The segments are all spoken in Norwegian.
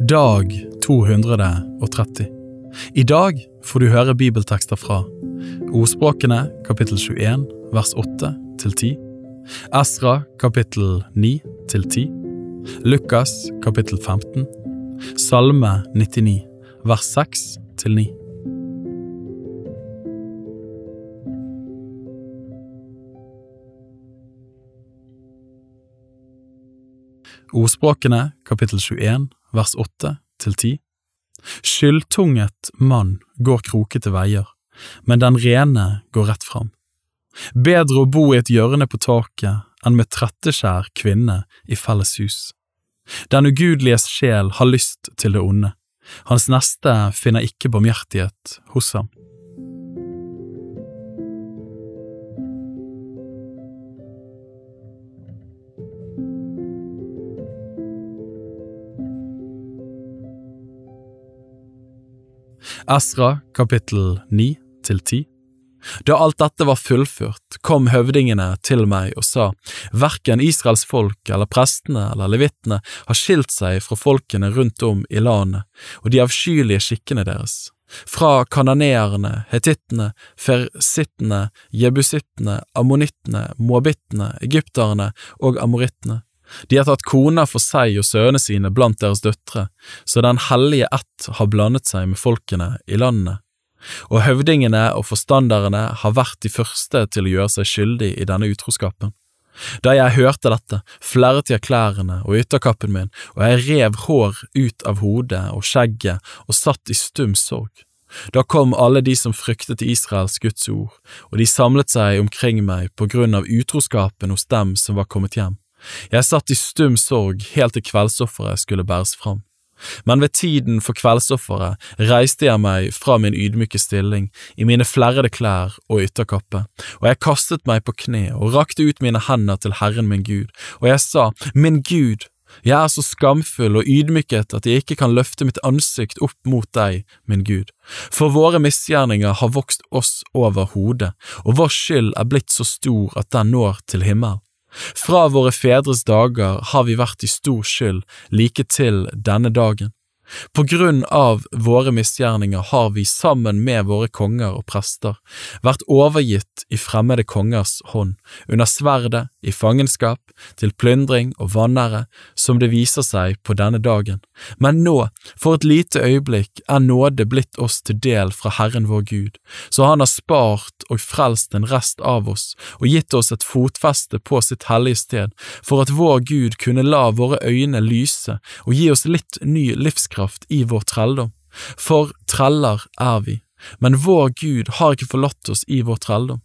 Dag 230. I dag får du høre bibeltekster fra Ordspråkene kapittel 21 vers 8 til 10, Esra kapittel 9 til 10, Lukas kapittel 15, Salme 99 vers 6 til 9. Ordspråkene kapittel 21 vers 8 til 10. Skyldtunget mann går krokete veier, men den rene går rett fram. Bedre å bo i et hjørne på taket enn med tretteskjær kvinne i felles hus. Den ugudeliges sjel har lyst til det onde, hans neste finner ikke barmhjertighet hos ham. Esra kapittel 9 til 10 Da alt dette var fullført, kom høvdingene til meg og sa, Verken Israels folk eller prestene eller levittene har skilt seg fra folkene rundt om i landet og de avskyelige skikkene deres. Fra kananeerne, hetittene, fersittene, jebusittene, ammonittene, moabittene, egypterne og amorittene de har tatt koner for seg og sønnene sine blant deres døtre, så den hellige ett har blandet seg med folkene i landene. Og høvdingene og forstanderne har vært de første til å gjøre seg skyldig i denne utroskapen. Da jeg hørte dette, flerret jeg klærne og ytterkappen min, og jeg rev hår ut av hodet og skjegget og satt i stum sorg. Da kom alle de som fryktet Israels Guds ord, og de samlet seg omkring meg på grunn av utroskapen hos dem som var kommet hjem. Jeg satt i stum sorg helt til kveldsofferet skulle bæres fram. Men ved tiden for kveldsofferet reiste jeg meg fra min ydmyke stilling i mine flerrede klær og ytterkappe, og jeg kastet meg på kne og rakte ut mine hender til Herren min Gud, og jeg sa, Min Gud, jeg er så skamfull og ydmyket at jeg ikke kan løfte mitt ansikt opp mot deg, min Gud, for våre misgjerninger har vokst oss over hodet, og vår skyld er blitt så stor at den når til himmelen. Fra våre fedres dager har vi vært i stor skyld like til denne dagen. På grunn av våre misgjerninger har vi sammen med våre konger og prester vært overgitt i fremmede kongers hånd, under sverdet, i fangenskap, til plyndring og vanære, som det viser seg på denne dagen. Men nå, for et lite øyeblikk, er nåde blitt oss til del fra Herren vår Gud, så Han har spart og frelst en rest av oss og gitt oss et fotfeste på sitt hellige sted, for at vår Gud kunne la våre øyne lyse og gi oss litt ny livskraft livskraft i vår trelldom, for treller er vi, men vår Gud har ikke forlatt oss i vår trelldom.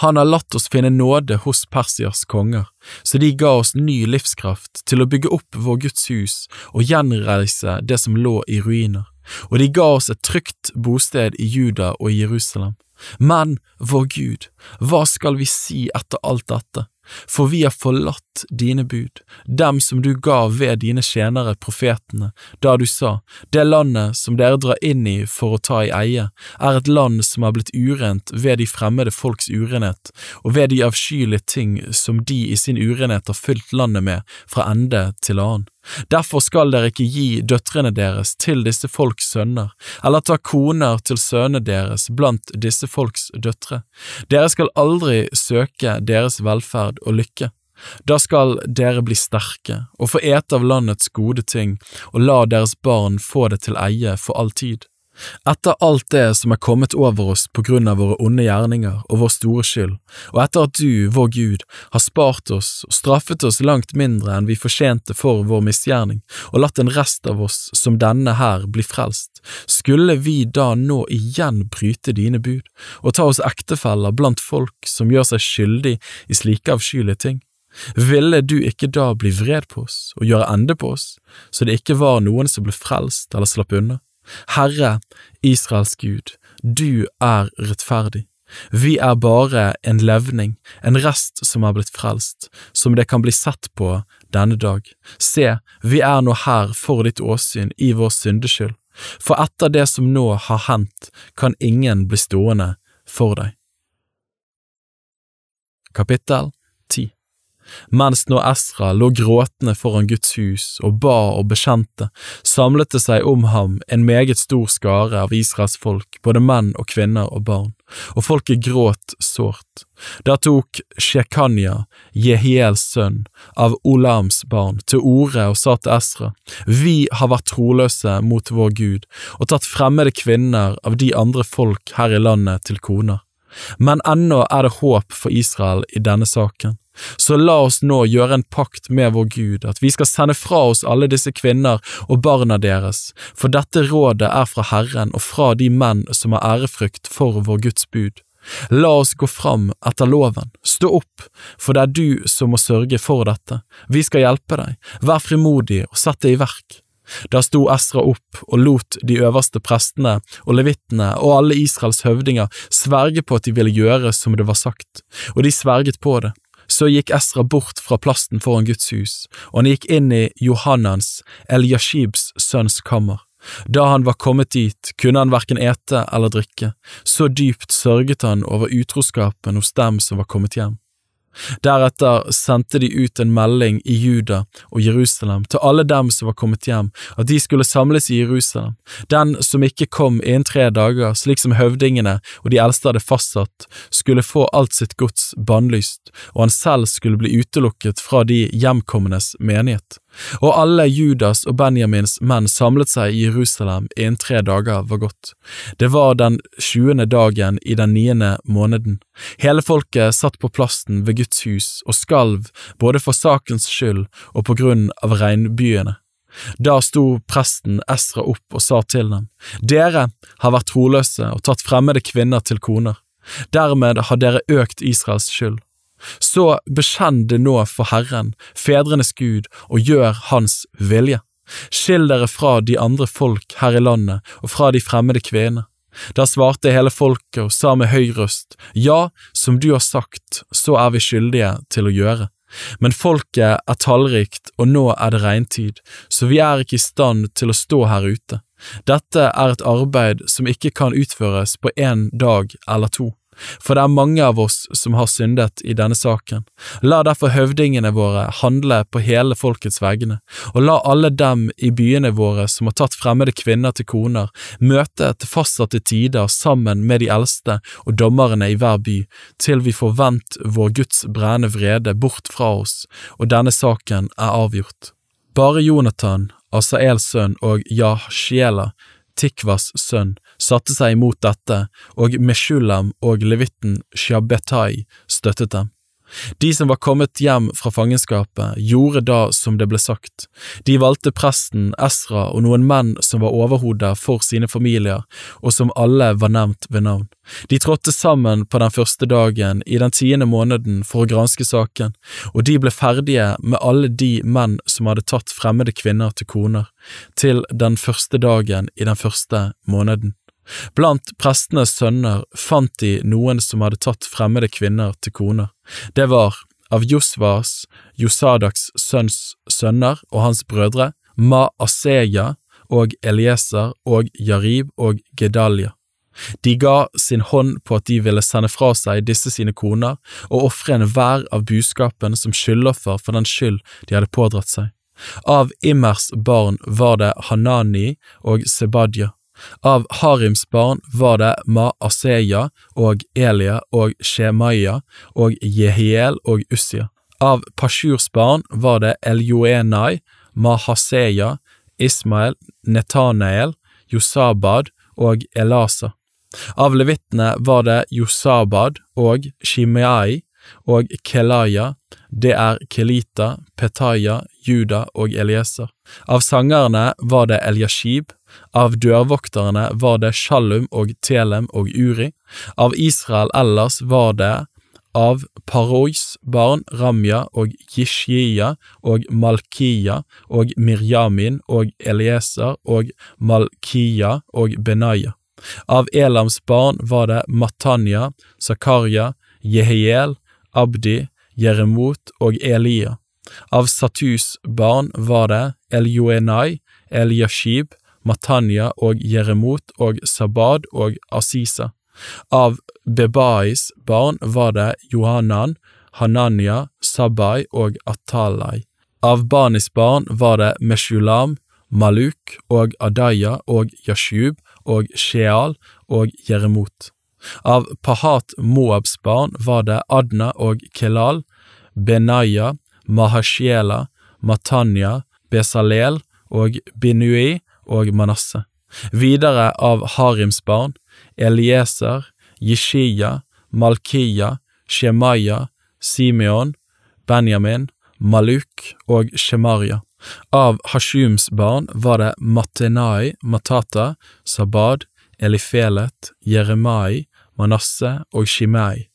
Han har latt oss finne nåde hos Persias konger, så de ga oss ny livskraft til å bygge opp vår Guds hus og gjenreise det som lå i ruiner, og de ga oss et trygt bosted i Juda og Jerusalem. Men, vår Gud, hva skal vi si etter alt dette? For vi har forlatt dine bud, dem som du ga ved dine tjenere profetene, da du sa, det landet som dere drar inn i for å ta i eie, er et land som er blitt urent ved de fremmede folks urenhet, og ved de avskyelige ting som de i sin urenhet har fylt landet med fra ende til annen. Derfor skal dere ikke gi døtrene deres til disse folks sønner, eller ta koner til sønnene deres blant disse folks døtre. Dere skal aldri søke deres velferd og lykke. Da skal dere bli sterke og få ete av landets gode ting, og la deres barn få det til eie for all tid. Etter alt det som er kommet over oss på grunn av våre onde gjerninger og vår store skyld, og etter at du, vår Gud, har spart oss og straffet oss langt mindre enn vi fortjente for vår misgjerning, og latt en rest av oss som denne her bli frelst, skulle vi da nå igjen bryte dine bud og ta oss ektefeller blant folk som gjør seg skyldig i slike avskyelige ting? Ville du ikke da bli vred på oss og gjøre ende på oss, så det ikke var noen som ble frelst eller slapp unna? Herre, Israels Gud, du er rettferdig. Vi er bare en levning, en rest som er blitt frelst, som det kan bli sett på denne dag. Se, vi er nå her for ditt åsyn i vår syndeskyld, for etter det som nå har hendt, kan ingen bli stående for deg. Kapittel 10 Mens nå Esra lå gråtende foran Guds hus og ba og bekjente, samlet det seg om ham en meget stor skare av Israels folk, både menn og kvinner og barn, og folket gråt sårt. Da tok Shekanya, Jehiels sønn, av Olams barn, til orde og sa til Esra, Vi har vært troløse mot vår Gud og tatt fremmede kvinner av de andre folk her i landet til koner. Men ennå er det håp for Israel i denne saken. Så la oss nå gjøre en pakt med vår Gud, at vi skal sende fra oss alle disse kvinner og barna deres, for dette rådet er fra Herren og fra de menn som har ærefrykt for vår Guds bud. La oss gå fram etter loven, stå opp, for det er du som må sørge for dette, vi skal hjelpe deg, vær frimodig og sett det i verk. Da sto Esra opp og lot de øverste prestene og levittene og alle Israels høvdinger sverge på at de ville gjøre som det var sagt, og de sverget på det. Så gikk Esra bort fra plasten foran Guds hus, og han gikk inn i Johannans, Eliashibs sønns kammer. Da han var kommet dit, kunne han hverken ete eller drikke, så dypt sørget han over utroskapen hos dem som var kommet hjem. Deretter sendte de ut en melding i Juda og Jerusalem til alle dem som var kommet hjem, at de skulle samles i Jerusalem. Den som ikke kom innen tre dager, slik som høvdingene og de eldste hadde fastsatt, skulle få alt sitt gods bannlyst, og han selv skulle bli utelukket fra de hjemkommendes menighet. Og alle Judas og Benjamins menn samlet seg i Jerusalem innen tre dager var gått. Det var den sjuende dagen i den niende måneden. Hele folket satt på plassen ved Guds hus og skalv både for sakens skyld og på grunn av regnbyene. Da sto presten Esra opp og sa til dem, Dere har vært troløse og tatt fremmede kvinner til koner. Dermed har dere økt Israels skyld. Så bekjenn det nå for Herren, fedrenes Gud, og gjør Hans vilje. Skill dere fra de andre folk her i landet og fra de fremmede kvinner. Da svarte hele folket og sa med høy røst, Ja, som du har sagt, så er vi skyldige til å gjøre. Men folket er tallrikt, og nå er det regntid, så vi er ikke i stand til å stå her ute. Dette er et arbeid som ikke kan utføres på én dag eller to for det er mange av oss som har syndet i denne saken. La derfor høvdingene våre handle på hele folkets vegne, og la alle dem i byene våre som har tatt fremmede kvinner til koner, møte til fastsatte tider sammen med de eldste og dommerne i hver by, til vi får vendt vår Guds brennende vrede bort fra oss, og denne saken er avgjort. Bare Jonathan, Asaels sønn, og Jahshiela, Tikvas sønn, satte seg imot dette, og Meshulam og levitten Shabbetai støttet dem. De som var kommet hjem fra fangenskapet, gjorde da som det ble sagt. De valgte presten, Esra og noen menn som var overhodet for sine familier, og som alle var nevnt ved navn. De trådte sammen på den første dagen i den tiende måneden for å granske saken, og de ble ferdige med alle de menn som hadde tatt fremmede kvinner til koner, til den første dagen i den første måneden. Blant prestenes sønner fant de noen som hadde tatt fremmede kvinner til koner. Det var av Josvas, Josadaks sønns sønner og hans brødre, Maaseya og Elieser og Jarib og Gedalja. De ga sin hånd på at de ville sende fra seg disse sine koner og ofre enhver av buskapen som skyldoffer for den skyld de hadde pådratt seg. Av Immers barn var det Hanani og Sebadja. Av Harims barn var det Maaseya og Elia og Shemaya og Jehiel og Ussia. Av Pashurs barn var det Eljoenai, Mahaseya, Ismael, Netanael, Josabad og Elasa. Av levittene var det Josabad og Shimeai og Kelaya, det er Kelita, Petaya, Juda og Elieser. Av sangerne var det Eliashib, av dørvokterne var det Shallum og Telem og Uri, av Israel ellers var det av Parois barn Ramya og Jishia og Malkia og Mirjamin og Elieser og Malkia og Benaya. Av Elams barn var det Matanya, Zakaria, Jehiel, Abdi, Jeremot og Elia. Av Satus barn var det Eljoenai, Eliashib, Matanya og Jeremot og Sabad og Asisa. Av Bebais barn var det Johanan, Hananya, Sabai og Atalai. Av Banis barn var det Meshulam, Maluk og Adaya og Yashub og Sheal og Jeremot. Av Pahat Moabs barn var det Adna og Kelal, Benaya, Mahashiela, Matanya, Besalel og Binui og Manasseh. Videre av Harims barn, Elieser, Jishia, Malkiya, Shemaya, Simeon, Benjamin, Maluk og Shemaria. Av Hashums barn var det Matenai, Matata, Sabad, Elifelet, Jeremai, Manasseh og Shimei.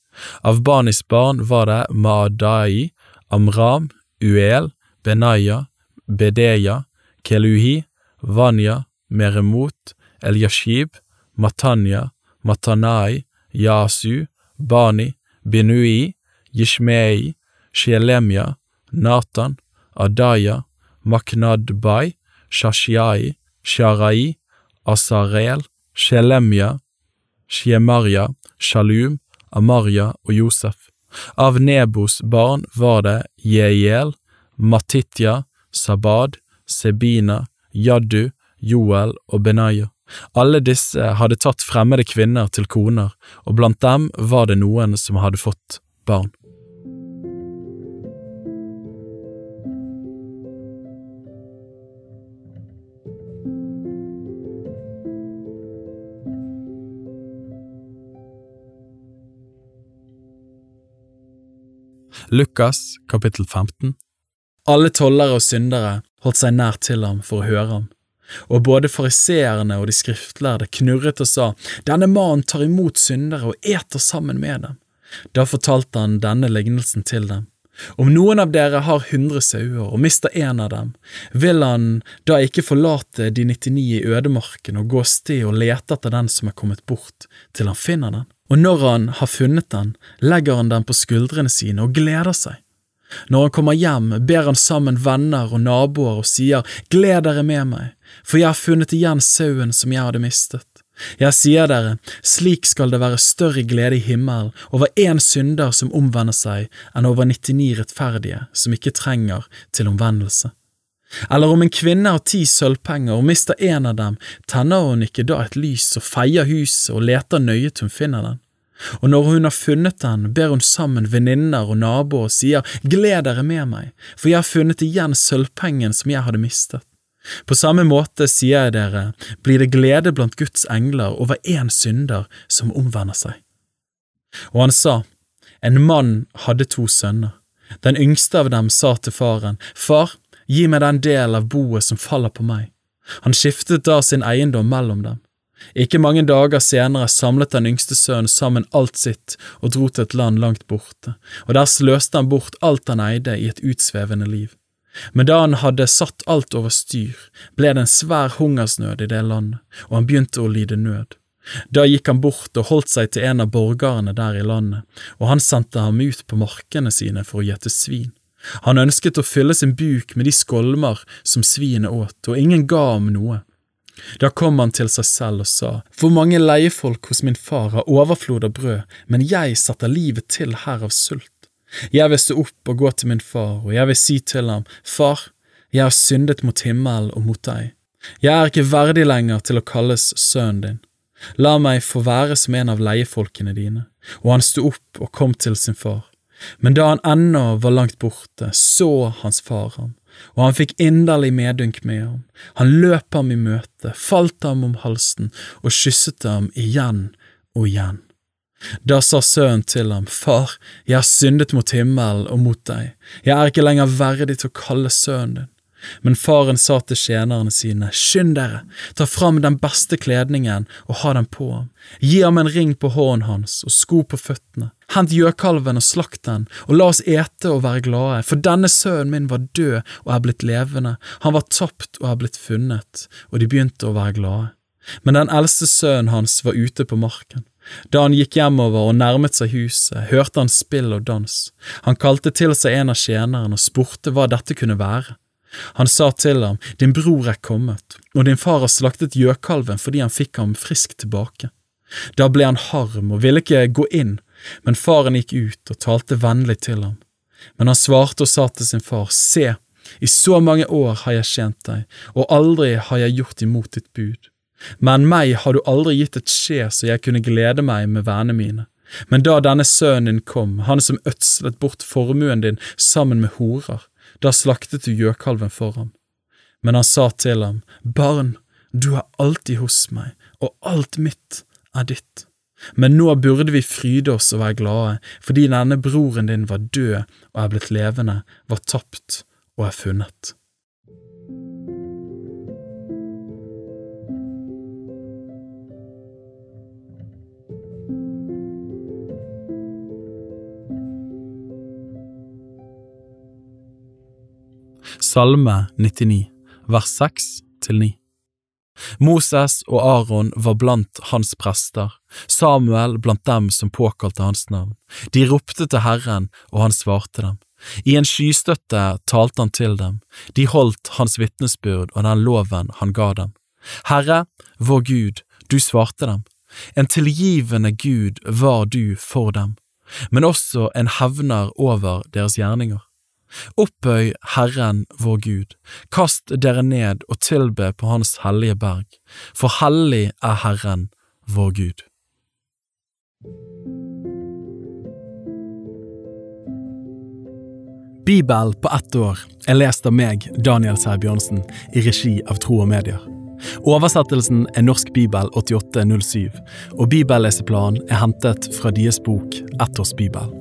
Av Banis barn var det Maadai, Amram, Uel, Benaya, Bedeya, Keluhi, Vanya, Meremot, Eliashib, Matanya, Matanai, Yasu, Bani, Binui, Yishmei, Shelemia, Natan, Adaya, Maknadbai, Shashiai, Sharai, Asarel, Shelemia, Shiemaria, Shalum, Amaria og Josef. Av Nebos barn var det Jeiel, Matitya, Sabad, Sebina, Jaddu, Joel og Benaya. Alle disse hadde tatt fremmede kvinner til koner, og blant dem var det noen som hadde fått barn. Lukas kapittel 15 Alle tollere og syndere holdt seg nær til ham for å høre ham, og både fariseerne og de skriftlærde knurret og sa, Denne mannen tar imot syndere og eter sammen med dem. Da fortalte han denne lignelsen til dem. Om noen av dere har hundre sauer og mister en av dem, vil han da ikke forlate de 99 i ødemarken og gå sted og lete etter den som er kommet bort, til han finner den? og når han har funnet den, legger han den på skuldrene sine og gleder seg. Når han kommer hjem, ber han sammen venner og naboer og sier, Gled dere med meg, for jeg har funnet igjen sauen som jeg hadde mistet. Jeg sier dere, slik skal det være større glede i himmelen over én synder som omvender seg, enn over 99 rettferdige som ikke trenger til omvendelse. Eller om en kvinne har ti sølvpenger og mister en av dem, tenner hun ikke da et lys og feier huset og leter nøye til hun finner den? Og når hun har funnet den, ber hun sammen venninner og naboer og sier, Gled dere med meg, for jeg har funnet igjen sølvpengen som jeg hadde mistet. På samme måte sier jeg dere, blir det glede blant Guds engler over én synder som omvender seg. Og han sa, En mann hadde to sønner. Den yngste av dem sa til faren, Far, Gi meg den del av boet som faller på meg. Han skiftet da sin eiendom mellom dem. Ikke mange dager senere samlet den yngste sønnen sammen alt sitt og dro til et land langt borte, og der sløste han bort alt han eide i et utsvevende liv. Men da han hadde satt alt over styr, ble det en svær hungersnød i det landet, og han begynte å lide nød. Da gikk han bort og holdt seg til en av borgerne der i landet, og han sendte ham ut på markene sine for å gjete svin. Han ønsket å fylle sin buk med de skolmer som svinet åt, og ingen ga ham noe. Da kom han til seg selv og sa, Hvor mange leiefolk hos min far har overflod av brød, men jeg setter livet til her av sult. Jeg vil stå opp og gå til min far, og jeg vil si til ham, Far, jeg har syndet mot himmelen og mot deg. Jeg er ikke verdig lenger til å kalles sønnen din. La meg få være som en av leiefolkene dine. Og han sto opp og kom til sin far. Men da han ennå var langt borte, så hans far ham, og han fikk inderlig medynk med ham. Han løp ham i møte, falt ham om halsen og kysset ham igjen og igjen. Da sa sønnen til ham, Far, jeg har syndet mot himmelen og mot deg, jeg er ikke lenger verdig til å kalle sønnen din. Men faren sa til tjenerne sine, Skynd dere, ta fram den beste kledningen og ha den på ham, gi ham en ring på hånden hans og sko på føttene, hent gjøkalven og slakt den, og la oss ete og være glade, for denne sønnen min var død og er blitt levende, han var tapt og er blitt funnet, og de begynte å være glade. Men den eldste sønnen hans var ute på marken. Da han gikk hjemover og nærmet seg huset, hørte han spill og dans. Han kalte til seg en av tjenerne og spurte hva dette kunne være. Han sa til ham, Din bror er kommet, og din far har slaktet gjøkalven fordi han fikk ham frisk tilbake. Da ble han harm og ville ikke gå inn, Men faren gikk ut og talte vennlig til ham. Men han svarte og sa til sin far, Se, i så mange år har jeg tjent deg, og aldri har jeg gjort imot ditt bud. Men meg har du aldri gitt et skje så jeg kunne glede meg med vennene mine. Men da denne sønnen din kom, han som ødslet bort formuen din sammen med horer, da slaktet du gjøkalven for ham. Men han sa til ham, Barn, du er alltid hos meg, og alt mitt er ditt. Men nå burde vi fryde oss og være glade, fordi denne broren din var død og er blitt levende, var tapt og er funnet. Salme 99, vers 6 til 9. Moses og Aron var blant hans prester, Samuel blant dem som påkalte hans navn. De ropte til Herren, og han svarte dem. I en skystøtte talte han til dem, de holdt hans vitnesbyrd og den loven han ga dem. Herre, vår Gud, du svarte dem. En tilgivende Gud var du for dem, men også en hevner over deres gjerninger. Opphøy Herren vår Gud, kast dere ned og tilbe på Hans hellige berg, for hellig er Herren vår Gud. Bibel på ett år er lest av meg, Daniel Sæbjørnsen, i regi av Tro og Medier. Oversettelsen er Norsk bibel 8807, og bibelleseplanen er hentet fra deres bok Ett års bibel.